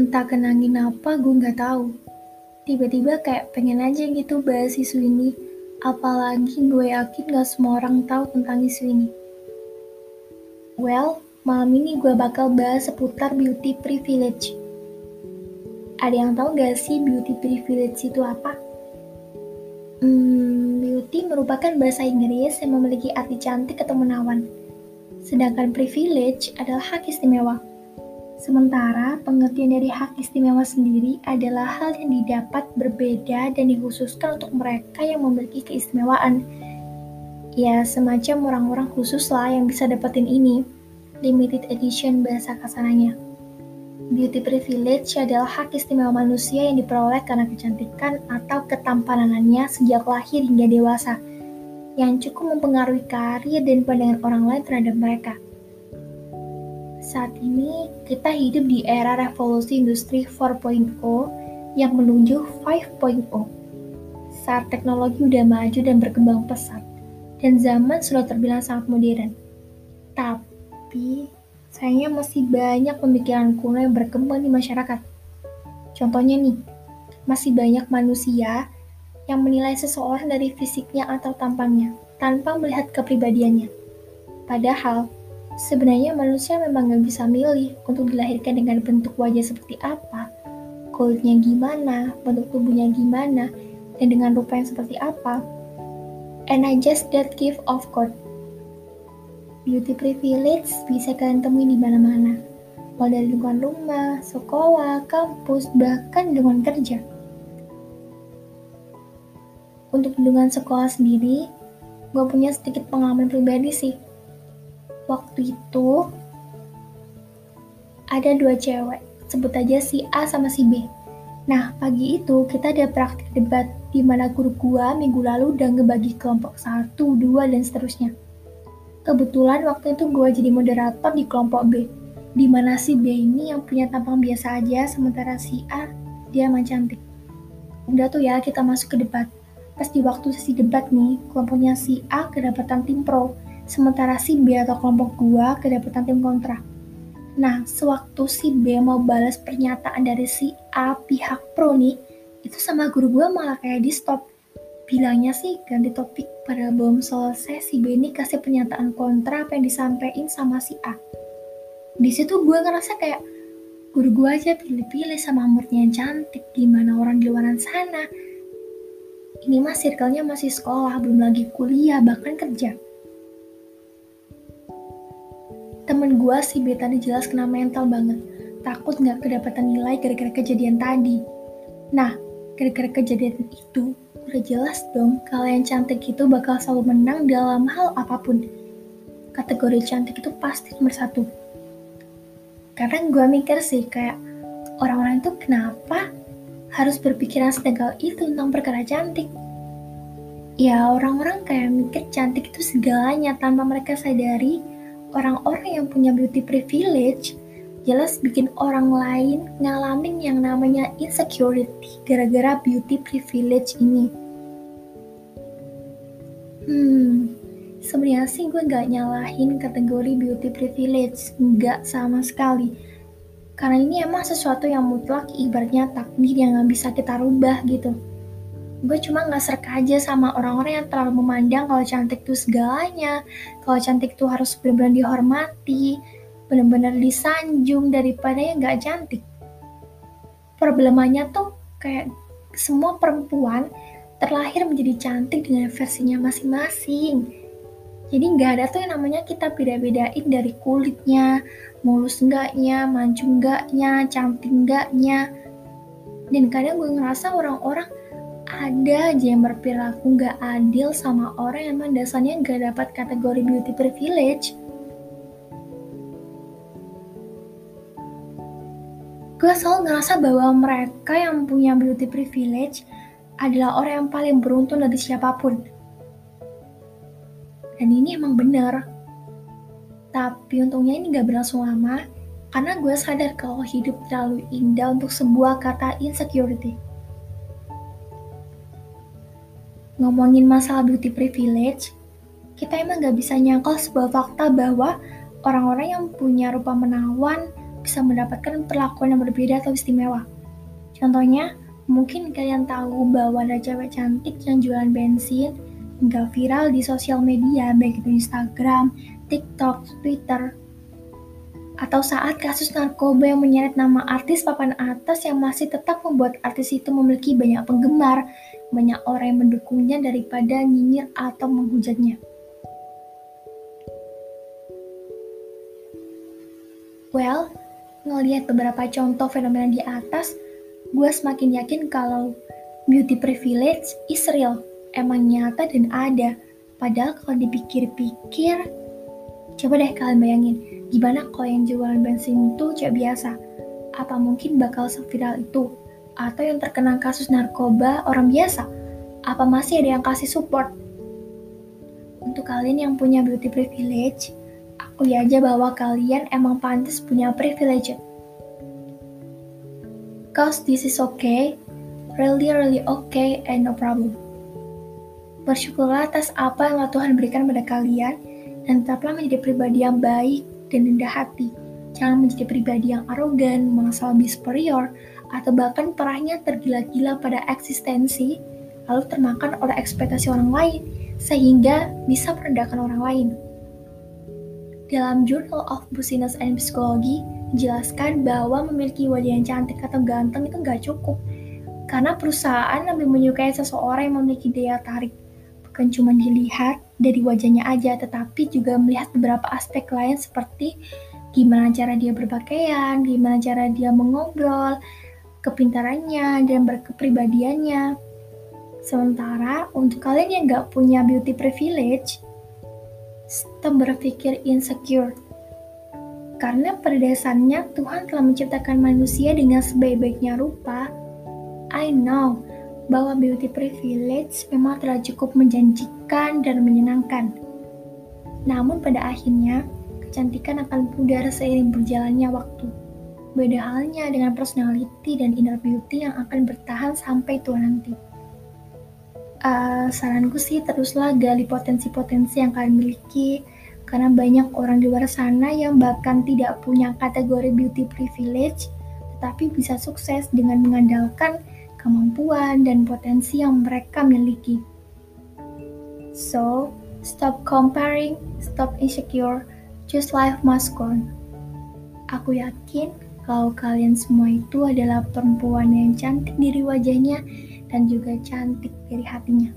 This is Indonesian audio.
Entah kenangin apa, gue nggak tahu. Tiba-tiba kayak pengen aja gitu bahas isu ini. Apalagi gue yakin gak semua orang tahu tentang isu ini. Well, malam ini gue bakal bahas seputar beauty privilege. Ada yang tahu gak sih beauty privilege itu apa? Hmm, beauty merupakan bahasa Inggris yang memiliki arti cantik atau menawan. Sedangkan privilege adalah hak istimewa. Sementara pengertian dari hak istimewa sendiri adalah hal yang didapat berbeda dan dikhususkan untuk mereka yang memiliki keistimewaan. Ya, semacam orang-orang khusus lah yang bisa dapetin ini. Limited edition bahasa kasarnya. Beauty privilege adalah hak istimewa manusia yang diperoleh karena kecantikan atau ketampanannya sejak lahir hingga dewasa, yang cukup mempengaruhi karir dan pandangan orang lain terhadap mereka. Saat ini, kita hidup di era revolusi industri 4.0 yang menuju 5.0. Saat teknologi udah maju dan berkembang pesat, dan zaman sudah terbilang sangat modern. Tapi, sayangnya masih banyak pemikiran kuno yang berkembang di masyarakat. Contohnya nih, masih banyak manusia yang menilai seseorang dari fisiknya atau tampangnya, tanpa melihat kepribadiannya. Padahal, Sebenarnya manusia memang nggak bisa milih untuk dilahirkan dengan bentuk wajah seperti apa, kulitnya gimana, bentuk tubuhnya gimana, dan dengan rupa yang seperti apa. And I just that give of course. Beauty privilege bisa kalian temui di mana-mana. Mulai dari lingkungan rumah, sekolah, kampus, bahkan lingkungan kerja. Untuk lingkungan sekolah sendiri, gue punya sedikit pengalaman pribadi sih waktu itu ada dua cewek, sebut aja si A sama si B. Nah, pagi itu kita ada praktik debat di mana guru gua minggu lalu udah ngebagi kelompok satu, dua, dan seterusnya. Kebetulan waktu itu gua jadi moderator di kelompok B, di mana si B ini yang punya tampang biasa aja, sementara si A dia emang cantik. Udah tuh ya kita masuk ke debat. Pas di waktu sesi debat nih, kelompoknya si A kedapatan tim pro, sementara si B atau kelompok gua kedapatan tim kontra. Nah, sewaktu si B mau balas pernyataan dari si A pihak pro nih, itu sama guru gua malah kayak di stop. Bilangnya sih ganti topik pada belum selesai si B ini kasih pernyataan kontra apa yang disampaikan sama si A. Di situ gue ngerasa kayak guru gue aja pilih-pilih sama muridnya yang cantik, gimana orang di luar sana. Ini mah circle-nya masih sekolah, belum lagi kuliah, bahkan kerja. Temen gue si B tadi jelas kena mental banget. Takut nggak kedapatan nilai gara-gara kejadian tadi. Nah, gara-gara kejadian itu, udah jelas dong kalau yang cantik itu bakal selalu menang dalam hal apa pun. Kategori cantik itu pasti nomor satu. Karena gue mikir sih kayak orang-orang itu kenapa harus berpikiran setegal itu tentang perkara cantik. Ya orang-orang kayak mikir cantik itu segalanya tanpa mereka sadari orang-orang yang punya beauty privilege jelas bikin orang lain ngalamin yang namanya insecurity gara-gara beauty privilege ini. Hmm, sebenarnya sih gue gak nyalahin kategori beauty privilege, nggak sama sekali. Karena ini emang sesuatu yang mutlak ibaratnya takdir yang gak bisa kita rubah gitu gue cuma nggak serka aja sama orang-orang yang terlalu memandang kalau cantik tuh segalanya. Kalau cantik tuh harus benar-benar dihormati benar-benar disanjung daripada yang nggak cantik. Problemanya tuh kayak semua perempuan terlahir menjadi cantik dengan versinya masing-masing. Jadi nggak ada tuh yang namanya kita beda-bedain dari kulitnya mulus enggaknya mancung enggaknya cantik enggaknya dan kadang gue ngerasa orang-orang ada aja yang berperilaku gak adil sama orang yang emang dasarnya gak dapat kategori beauty privilege. Gue selalu ngerasa bahwa mereka yang punya beauty privilege adalah orang yang paling beruntung dari siapa pun. Dan ini emang bener. Tapi untungnya ini gak berlangsung lama, karena gue sadar kalau hidup terlalu indah untuk sebuah kata insecurity. Ngomongin masalah beauty privilege, kita emang gak bisa nyangkal sebuah fakta bahwa orang-orang yang punya rupa menawan, bisa mendapatkan perlakuan yang berbeda atau istimewa. Contohnya, mungkin kalian tahu bahwa ada cewek cantik yang jualan bensin hingga viral di sosial media, baik itu Instagram, TikTok, Twitter, atau saat kasus narkoba yang menyeret nama artis papan atas yang masih tetap membuat artis itu memiliki banyak penggemar, banyak orang yang mendukungnya daripada nyinyir atau menghujatnya. Well, ngelihat beberapa contoh fenomena di atas, gue semakin yakin kalau beauty privilege is real, emang nyata dan ada. Padahal kalau dipikir-pikir, coba deh kalian bayangin, Gimana kalau yang jualan bensin itu cewek biasa? Apa mungkin bakal seviral itu? Atau yang terkena kasus narkoba orang biasa? Apa masih ada yang kasih support? Untuk kalian yang punya beauty privilege, aku ya aja bahwa kalian emang pantas punya privilege. Cause this is okay, really really okay and no problem. Bersyukurlah atas apa yang Tuhan berikan pada kalian dan tetaplah menjadi pribadi yang baik dan rendah hati. Jangan menjadi pribadi yang arogan, merasa lebih superior, atau bahkan perahnya tergila-gila pada eksistensi, lalu termakan oleh ekspektasi orang lain, sehingga bisa merendahkan orang lain. Dalam Journal of Business and Psychology, dijelaskan bahwa memiliki wajah yang cantik atau ganteng itu nggak cukup, karena perusahaan lebih menyukai seseorang yang memiliki daya tarik, bukan cuma dilihat dari wajahnya aja, tetapi juga melihat beberapa aspek lain seperti gimana cara dia berpakaian, gimana cara dia mengobrol, kepintarannya, dan berkepribadiannya. Sementara untuk kalian yang gak punya beauty privilege, stop berpikir insecure. Karena pada dasarnya Tuhan telah menciptakan manusia dengan sebaik-baiknya rupa. I know, bahwa beauty privilege memang telah cukup menjanjikan dan menyenangkan. Namun pada akhirnya, kecantikan akan pudar seiring berjalannya waktu. Beda halnya dengan personality dan inner beauty yang akan bertahan sampai tua nanti. Uh, saranku sih teruslah gali potensi-potensi yang kalian miliki, karena banyak orang di luar sana yang bahkan tidak punya kategori beauty privilege, tetapi bisa sukses dengan mengandalkan kemampuan, dan potensi yang mereka miliki. So, stop comparing, stop insecure, just life must go. Aku yakin kalau kalian semua itu adalah perempuan yang cantik dari wajahnya dan juga cantik dari hatinya.